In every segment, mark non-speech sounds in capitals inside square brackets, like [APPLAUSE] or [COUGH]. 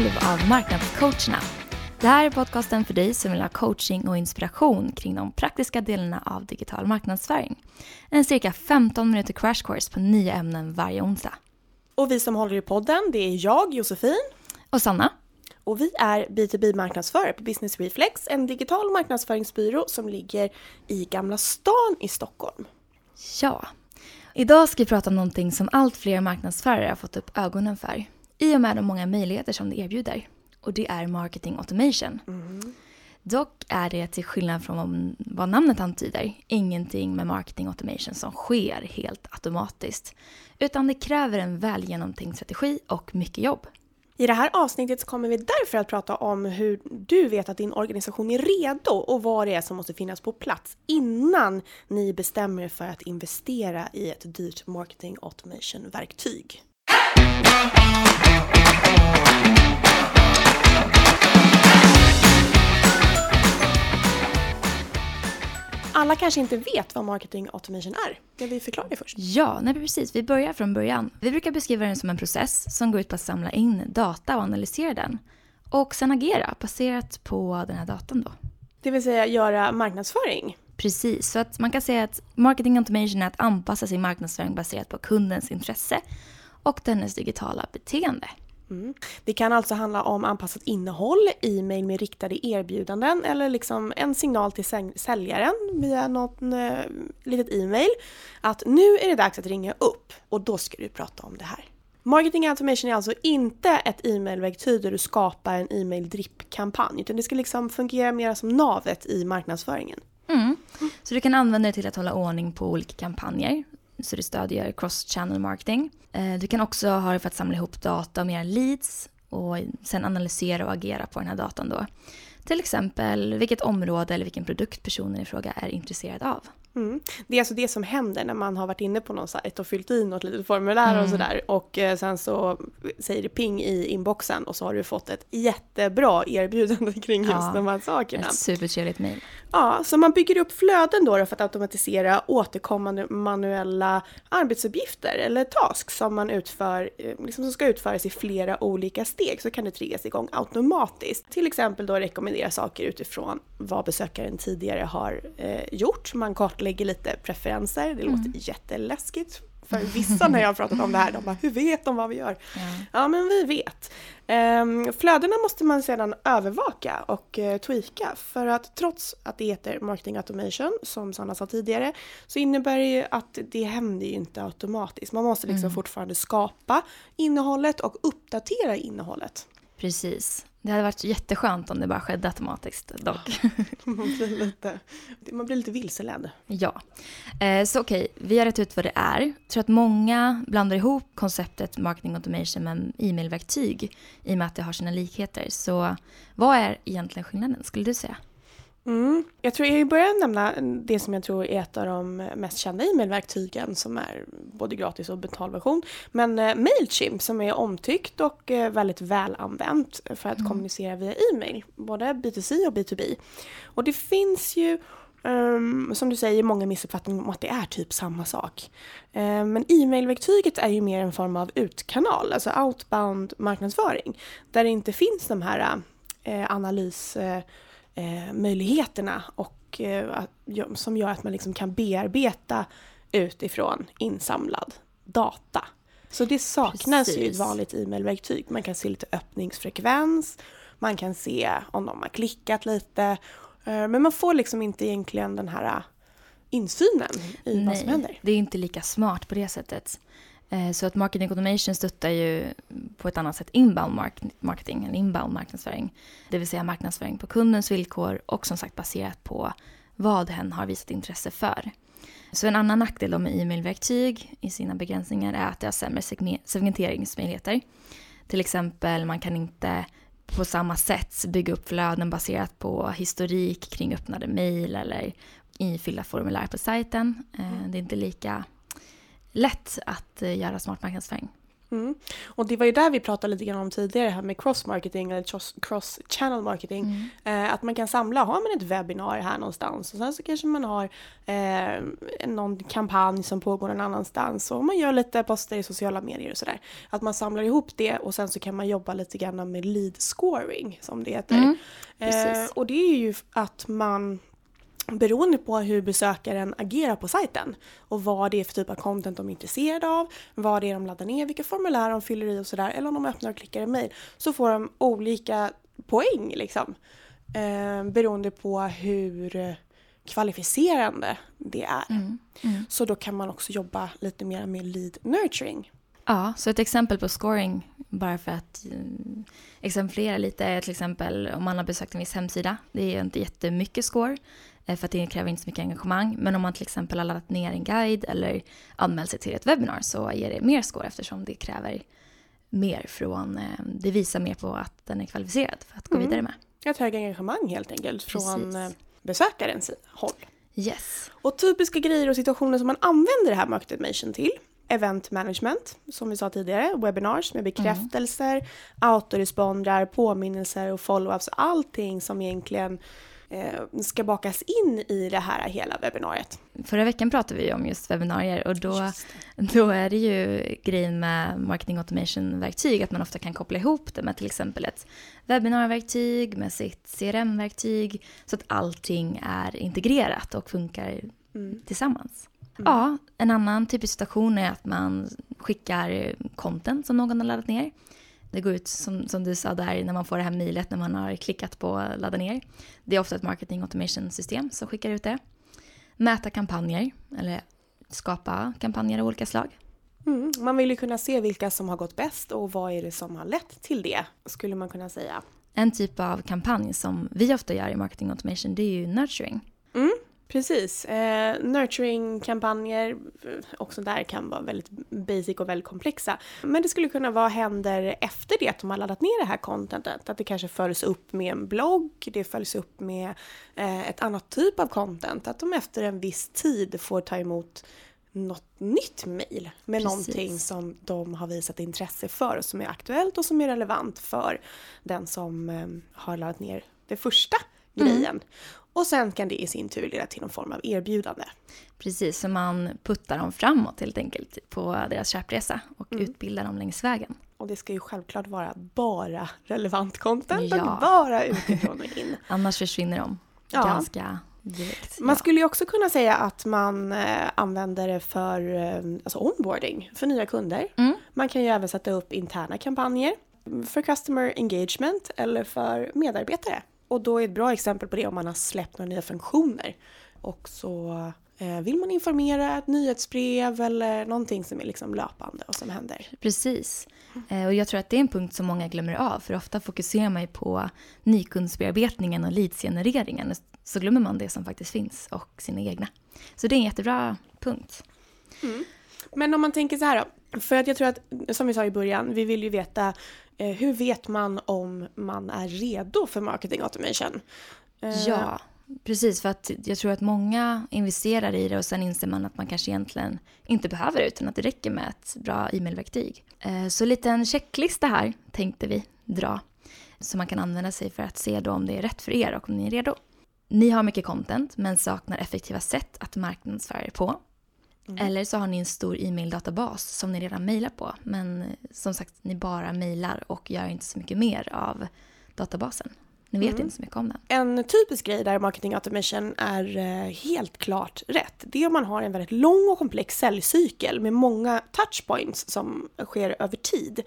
nummer 12 av Marknadscoacherna. Det här är podcasten för dig som vill ha coaching och inspiration kring de praktiska delarna av digital marknadsföring. En cirka 15 minuter crash course på nya ämnen varje onsdag. Och vi som håller i podden, det är jag, Josefin. Och Sanna. Och vi är B2B-marknadsförare på Business Reflex, en digital marknadsföringsbyrå som ligger i Gamla stan i Stockholm. Ja. Idag ska vi prata om någonting som allt fler marknadsförare har fått upp ögonen för i och med de många möjligheter som det erbjuder. Och det är marketing automation. Mm. Dock är det till skillnad från vad namnet antyder ingenting med marketing automation som sker helt automatiskt. Utan det kräver en väl genomtänkt strategi och mycket jobb. I det här avsnittet kommer vi därför att prata om hur du vet att din organisation är redo och vad det är som måste finnas på plats innan ni bestämmer er för att investera i ett dyrt marketing automation-verktyg. Alla kanske inte vet vad marketing automation är. Det vi förklara det först. Ja, nej precis. Vi börjar från början. Vi brukar beskriva den som en process som går ut på att samla in data och analysera den. Och sen agera baserat på den här datan då. Det vill säga göra marknadsföring. Precis, så att man kan säga att marketing automation är att anpassa sin marknadsföring baserat på kundens intresse och dennes digitala beteende. Mm. Det kan alltså handla om anpassat innehåll, e-mail med riktade erbjudanden eller liksom en signal till säljaren via något eh, litet e-mail att nu är det dags att ringa upp och då ska du prata om det här. Marketing automation är alltså inte ett e-mailverktyg där du skapar en e-mail drip-kampanj utan det ska liksom fungera mer som navet i marknadsföringen. Mm. Så du kan använda det till att hålla ordning på olika kampanjer så det stödjer cross-channel marketing. Eh, du kan också ha det för att samla ihop data och era leads och sen analysera och agera på den här datan då. Till exempel vilket område eller vilken produkt personen i fråga är intresserad av. Mm. Det är alltså det som händer när man har varit inne på någon sajt och fyllt i något litet formulär mm. och sådär och eh, sen så säger det ping i inboxen och så har du fått ett jättebra erbjudande [LAUGHS] kring just ja, de här sakerna. Ett supertrevligt mejl. Ja, så man bygger upp flöden då för att automatisera återkommande manuella arbetsuppgifter eller tasks som man utför, eh, liksom som ska utföras i flera olika steg så kan det triggas igång automatiskt. Till exempel då rekommendera saker utifrån vad besökaren tidigare har eh, gjort. Man kartlägger lite preferenser, det mm. låter jätteläskigt för vissa när jag har pratat om det här, de bara “hur vet de vad vi gör?” ja. ja, men vi vet. Um, flödena måste man sedan övervaka och uh, tweaka för att trots att det heter marketing automation, som Sanna sa tidigare, så innebär det ju att det händer ju inte automatiskt. Man måste liksom mm. fortfarande skapa innehållet och uppdatera innehållet. Precis. Det hade varit jätteskönt om det bara skedde automatiskt dock. [LAUGHS] man, blir lite, man blir lite vilseledd. Ja. Eh, så okej, okay, vi har rätt ut vad det är. Jag tror att många blandar ihop konceptet marketing automation med e-mailverktyg i och med att det har sina likheter. Så vad är egentligen skillnaden skulle du säga? Mm. Jag tror jag börjar nämna det som jag tror är ett av de mest kända e-mailverktygen som är både gratis och betalversion. Men eh, Mailchimp som är omtyckt och eh, väldigt väl använt för att mm. kommunicera via e-mail, både B2C och B2B. Och det finns ju Um, som du säger, många missuppfattningar om att det är typ samma sak. Uh, men e-mailverktyget är ju mer en form av utkanal, alltså outbound marknadsföring. Där det inte finns de här uh, analys... Uh, eh, möjligheterna och eh, som gör att man liksom kan bearbeta utifrån insamlad data. Så det saknas Precis. ju i ett vanligt e-mailverktyg. Man kan se lite öppningsfrekvens, man kan se om de har klickat lite, eh, men man får liksom inte egentligen den här eh, insynen i Nej, vad som händer. det är inte lika smart på det sättet. Eh, så att marketing automation stöttar ju på ett annat sätt inbound marketing, en inbound marknadsföring. Det vill säga marknadsföring på kundens villkor och som sagt baserat på vad hen har visat intresse för. Så en annan nackdel med e-mailverktyg i sina begränsningar är att det har sämre segmenteringsmöjligheter. Till exempel man kan inte på samma sätt bygga upp flöden baserat på historik kring öppnade mejl eller ifyllda formulär på sajten. Eh, det är inte lika lätt att eh, göra smart marknadsföring. Mm. Och det var ju där vi pratade lite grann om tidigare, här med cross-marketing eller cross-channel marketing. Mm. Eh, att man kan samla, har man ett webbinar här någonstans och sen så kanske man har eh, någon kampanj som pågår någon annanstans och man gör lite poster i sociala medier och sådär. Att man samlar ihop det och sen så kan man jobba lite grann med lead scoring som det heter. Mm. Eh, och det är ju att man beroende på hur besökaren agerar på sajten och vad det är för typ av content de är intresserade av, vad det är de laddar ner, vilka formulär de fyller i och sådär, eller om de öppnar och klickar en mail, så får de olika poäng liksom. Eh, beroende på hur kvalificerande det är. Mm. Mm. Så då kan man också jobba lite mer med lead nurturing. Ja, så ett exempel på scoring, bara för att mm, exemplifiera lite, är till exempel om man har besökt en viss hemsida. Det är inte jättemycket score, Eh, för att det kräver inte så mycket engagemang. Men om man till exempel har laddat ner en guide eller anmält sig till ett webbinar så ger det mer score eftersom det kräver mer från, eh, det visar mer på att den är kvalificerad för att gå mm. vidare med. Ett högre engagemang helt enkelt från Precis. Eh, besökarens håll. Yes. Och typiska grejer och situationer som man använder det här market automation till event management, som vi sa tidigare, webinars med bekräftelser, mm. autorespondrar, påminnelser och follow-ups, allting som egentligen eh, ska bakas in i det här hela webbinariet. Förra veckan pratade vi om just webbinarier och då, då är det ju grejen med marketing automation-verktyg att man ofta kan koppla ihop det med till exempel ett webbinarverktyg med sitt CRM-verktyg så att allting är integrerat och funkar mm. tillsammans. Mm. Ja, en annan typisk situation är att man skickar content som någon har laddat ner det går ut som, som du sa där när man får det här mejlet när man har klickat på ladda ner. Det är ofta ett marketing automation system som skickar ut det. Mäta kampanjer eller skapa kampanjer av olika slag. Mm, man vill ju kunna se vilka som har gått bäst och vad är det som har lett till det, skulle man kunna säga. En typ av kampanj som vi ofta gör i marketing automation det är ju nurturing. Precis. Eh, Nurturing-kampanjer, också där kan vara väldigt basic och väldigt komplexa. Men det skulle kunna vara händer efter det att de har laddat ner det här contentet. Att det kanske följs upp med en blogg, det följs upp med eh, ett annat typ av content. Att de efter en viss tid får ta emot något nytt mejl med Precis. någonting som de har visat intresse för och som är aktuellt och som är relevant för den som eh, har laddat ner det första mm. grejen. Mm. Och sen kan det i sin tur leda till någon form av erbjudande. Precis, så man puttar dem framåt helt enkelt på deras köpresa och mm. utbildar dem längs vägen. Och det ska ju självklart vara bara relevant content ja. och bara utifrån och in. [LAUGHS] Annars försvinner de ja. ganska direkt. Man ja. skulle ju också kunna säga att man eh, använder det för eh, alltså onboarding för nya kunder. Mm. Man kan ju även sätta upp interna kampanjer för customer engagement eller för medarbetare. Och då är ett bra exempel på det om man har släppt några nya funktioner. Och så eh, vill man informera ett nyhetsbrev eller någonting som är liksom löpande och som händer. Precis. Eh, och jag tror att det är en punkt som många glömmer av. För ofta fokuserar man ju på nykundsbearbetningen och leadsgenereringen. Så glömmer man det som faktiskt finns och sina egna. Så det är en jättebra punkt. Mm. Men om man tänker så här då. För att jag tror att, som vi sa i början, vi vill ju veta Eh, hur vet man om man är redo för marketing automation? Eh, ja, precis. För att jag tror att många investerar i det och sen inser man att man kanske egentligen inte behöver det utan att det räcker med ett bra e-mailverktyg. Eh, så lite en checklista här tänkte vi dra som man kan använda sig för att se då om det är rätt för er och om ni är redo. Ni har mycket content men saknar effektiva sätt att marknadsföra er på. Mm. Eller så har ni en stor e-maildatabas som ni redan mejlar på. Men eh, som sagt, ni bara mejlar och gör inte så mycket mer av databasen. Ni vet mm. inte så mycket om den. En typisk grej där marketing automation är eh, helt klart rätt. Det är om man har en väldigt lång och komplex säljcykel med många touchpoints som sker över tid.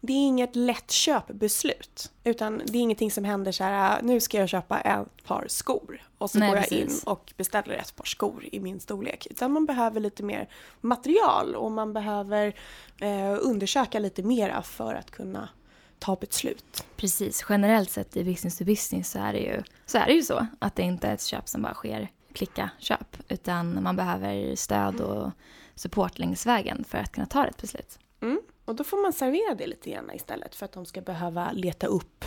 Det är inget lätt köpbeslut. Utan det är ingenting som händer så här, nu ska jag köpa ett par skor. Och så Nej, går jag precis. in och beställer ett par skor i min storlek. Utan man behöver lite mer material och man behöver eh, undersöka lite mera för att kunna ta beslut. Precis, generellt sett i business to business så är det ju så, är det ju så att det inte är ett köp som bara sker klicka köp utan man behöver stöd och support längs vägen för att kunna ta ett beslut. Mm. Och då får man servera det lite grann istället för att de ska behöva leta upp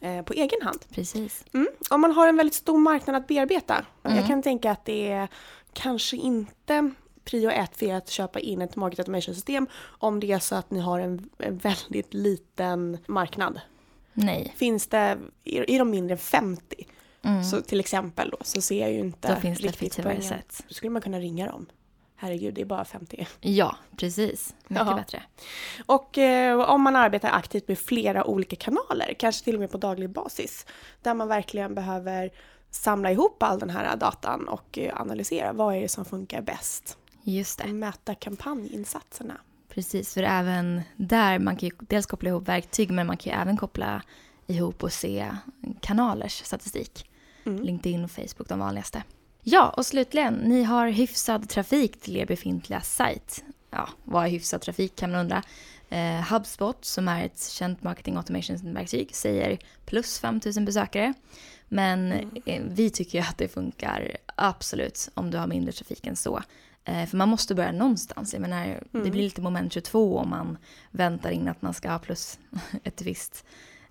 eh, på egen hand. Precis. Mm. Om man har en väldigt stor marknad att bearbeta. Mm. Jag kan tänka att det är kanske inte prio ett för er att köpa in ett market automation-system om det är så att ni har en, en väldigt liten marknad. Nej. Finns det, är de mindre än 50, Mm. så till exempel då, så ser jag ju inte Då finns det riktigt poängen. sätt. Då skulle man kunna ringa dem. Herregud, det är bara 50. Ja, precis. Mycket Jaha. bättre. Och eh, om man arbetar aktivt med flera olika kanaler, kanske till och med på daglig basis, där man verkligen behöver samla ihop all den här datan och eh, analysera vad är det som funkar bäst Just det. mäta kampanjinsatserna. Precis, för även där, man kan ju dels koppla ihop verktyg men man kan ju även koppla ihop och se kanalers statistik. Mm. LinkedIn och Facebook de vanligaste. Ja, och slutligen, ni har hyfsad trafik till er befintliga sajt. Ja, vad är hyfsad trafik kan man undra. Eh, HubSpot, som är ett känt marketing automation-verktyg, säger plus 5000 besökare. Men eh, vi tycker ju att det funkar absolut om du har mindre trafik än så. Eh, för man måste börja någonstans. Jag menar, Det blir lite moment 22 om man väntar in att man ska ha plus [LAUGHS] ett visst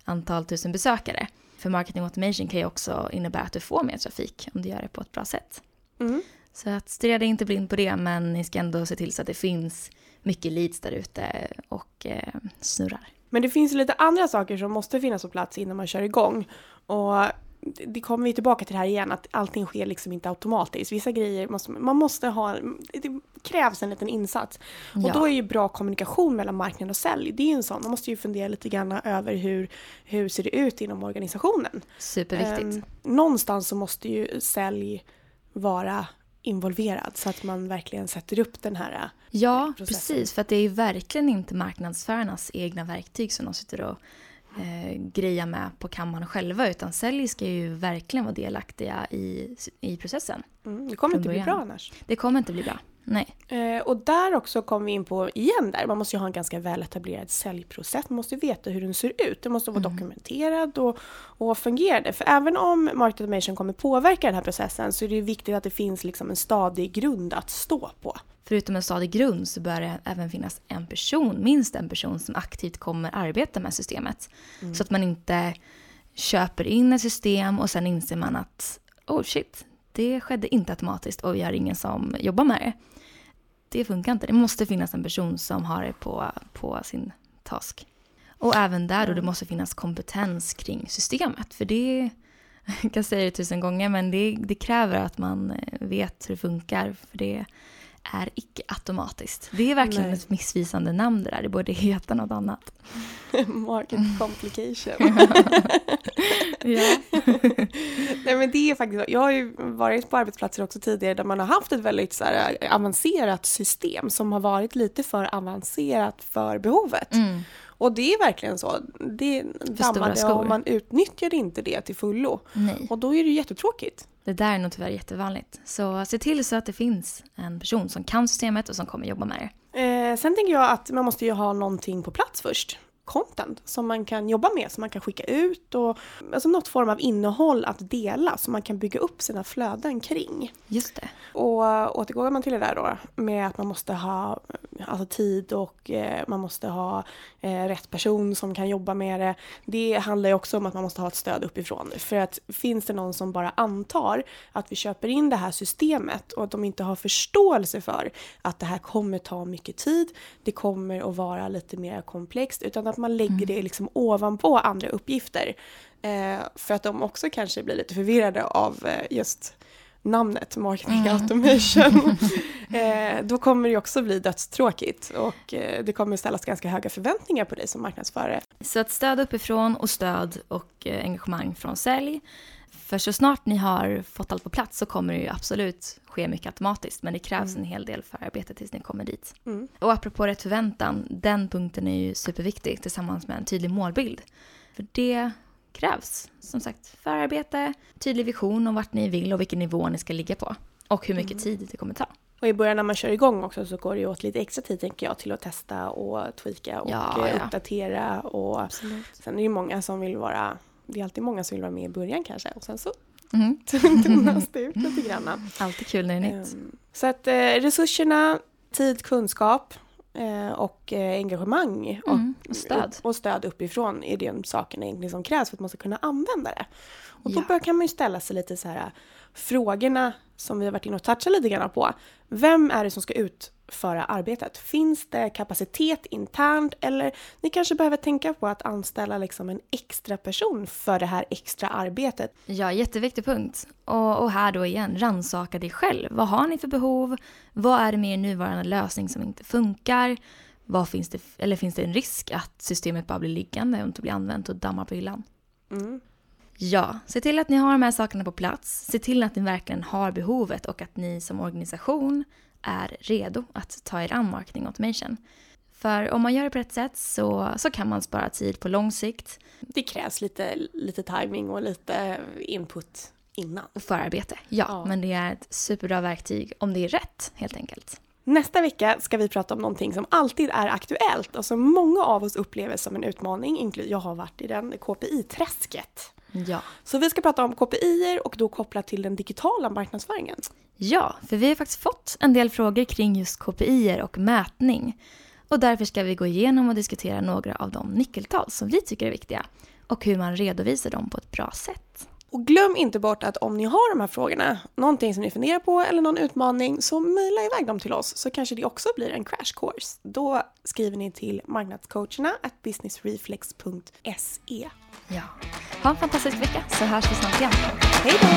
antal tusen besökare. För marketing automation kan ju också innebära att du får mer trafik om du gör det på ett bra sätt. Mm. Så att stirra dig inte blind på det, men ni ska ändå se till så att det finns mycket leads där ute och eh, snurrar. Men det finns lite andra saker som måste finnas på plats innan man kör igång. Och det- kommer vi tillbaka till det här igen, att allting sker liksom inte automatiskt. Vissa grejer måste man måste ha, det krävs en liten insats. Och Ja. då är ju bra kommunikation mellan marknad och sälj, det är ju en sån. Man måste ju fundera lite grann över hur, hur ser det ut inom organisationen. Superviktigt. Ehm, någonstans så måste ju sälj vara involverad så att man verkligen sätter upp den här Ja, processen. precis. För att det är ju verkligen inte marknadsförarnas egna verktyg som de sitter och eh, grejar med på kammaren själva. Utan sälj ska ju verkligen vara delaktiga i, i processen. Mm, det kommer inte bli bra annars. Det kommer inte bli bra. Nej. Eh, och där också kommer vi in på, igen där, man måste ju ha en ganska väl etablerad säljprocess. Man måste veta hur den ser ut. Den måste vara dokumenterad och, och fungerande. För även om market automation kommer påverka den här processen så är det ju viktigt att det finns liksom en stadig grund att stå på. Förutom en stadig grund så bör det även finnas en person, minst en person som aktivt kommer arbeta med systemet. Så att man inte köper in ett system och sen inser man att oh shit, det skedde inte automatiskt och vi har ingen som jobbar med det. Det funkar inte. Det måste finnas en person som har det på, på sin task. Och även där då det måste finnas kompetens kring systemet. För det, [LAUGHS] jag kan säga det tusen gånger, men det, det kräver att man eh, vet hur det funkar. För det är icke automatiskt. Det är verkligen Nej. ett missvisande namn det där. Det borde heta något annat. [LAUGHS] market complication. [LAUGHS] Ja. [LAUGHS] Nej men det är faktiskt Jag har ju varit på arbetsplatser också tidigare där man har haft ett väldigt så här, avancerat system som har varit lite för avancerat för behovet. Mm. Och det är verkligen så. Det dammade och man utnyttjade inte det till fullo. Nej. Och då är det ju jättetråkigt. Det där är nog tyvärr jättevanligt. Så se till så att det finns en person som kan systemet och som kommer jobba med det. Eh, sen tänker jag att man måste ju ha någonting på plats först. Content som man kan jobba med, som man kan skicka ut och alltså något form av innehåll att dela som man kan bygga upp sina flöden kring. Just det. Och återgår man till det där då med att man måste ha alltså, tid och eh, man måste ha eh, rätt person som kan jobba med det. Det handlar ju också om att man måste ha ett stöd uppifrån. För att finns det någon som bara antar att vi köper in det här systemet och att de inte har förståelse för att det här kommer ta mycket tid, det kommer att vara lite mer komplext, utan att man lägger det liksom ovanpå andra uppgifter. Eh, för att de också kanske blir lite förvirrade av eh, just namnet marketing automation. [LAUGHS] eh, då kommer det också bli dödstråkigt och eh, det kommer ställas ganska höga förväntningar på dig som marknadsförare. Så att stöd uppifrån och stöd och eh, engagemang från sälj. För så snart ni har fått allt på plats så kommer det ju absolut ske mycket automatiskt. Men det krävs en hel del förarbete tills ni kommer dit. Mm. Och apropå rätt förväntan, den punkten är ju superviktig tillsammans med en tydlig målbild. För det krävs, som sagt, förarbete, tydlig vision om vart ni vill och vilken nivå ni ska ligga på. Och hur mycket tid det kommer ta. Och i början när man kör igång också så går det ju åt lite extra tid tänker jag till att testa och tweaka och Ja, ja. uppdatera och Absolut. sen är det ju många som vill vara det är alltid många som vill vara med i början kanske och sen så Mm. [LAUGHS] tunnas det ut lite [LAUGHS] grann. Alltid kul när det är nytt. Ehm, Så att eh, resurserna, tid, kunskap eh, och eh, engagemang och, Mm, och stöd. och stöd uppifrån är de sakerna egentligen som krävs för att man ska kunna använda det. Och då Ja. kan man ju ställa sig lite så här frågorna som vi har varit inne och touchat lite grann på. Vem är det som ska utföra arbetet? Finns det kapacitet internt eller ni kanske behöver tänka på att anställa liksom en extra person för det här extra arbetet. Ja, jätteviktig punkt. Och, och här då igen, rannsaka dig själv. Vad har ni för behov? Vad är det med er nuvarande lösning som inte funkar? Vad finns det, eller finns det en risk att systemet bara blir liggande och inte blir använt och dammar på hyllan? Mm. Ja, se till att ni har de här sakerna på plats. Se till att ni verkligen har behovet och att ni som organisation är redo att ta er an marketing automation. För om man gör det på rätt sätt så, så kan man spara tid på lång sikt Det krävs lite, lite timing och lite input innan. förarbete. Ja, Ja. men det är ett superbra verktyg om det är rätt helt enkelt. Nästa vecka ska vi prata om någonting som alltid är aktuellt och som många av oss upplever som en utmaning. Jag har varit i den KPI-träsket. Ja. Så vi ska prata om KPI och då kopplat till den digitala marknadsföringen. Ja, för vi har faktiskt fått en del frågor kring just KPI och mätning. Och därför ska vi gå igenom och diskutera några av de nyckeltal som vi tycker är viktiga och hur man redovisar dem på ett bra sätt. Och glöm inte bort att om ni har de här frågorna, någonting som ni funderar på eller någon utmaning, så mejla iväg dem till oss så kanske det också blir en crash course. Då skriver ni till marknadscoacherna at businessreflex.se. Ja. Ha en fantastisk vecka så hörs vi snart igen. Hej då!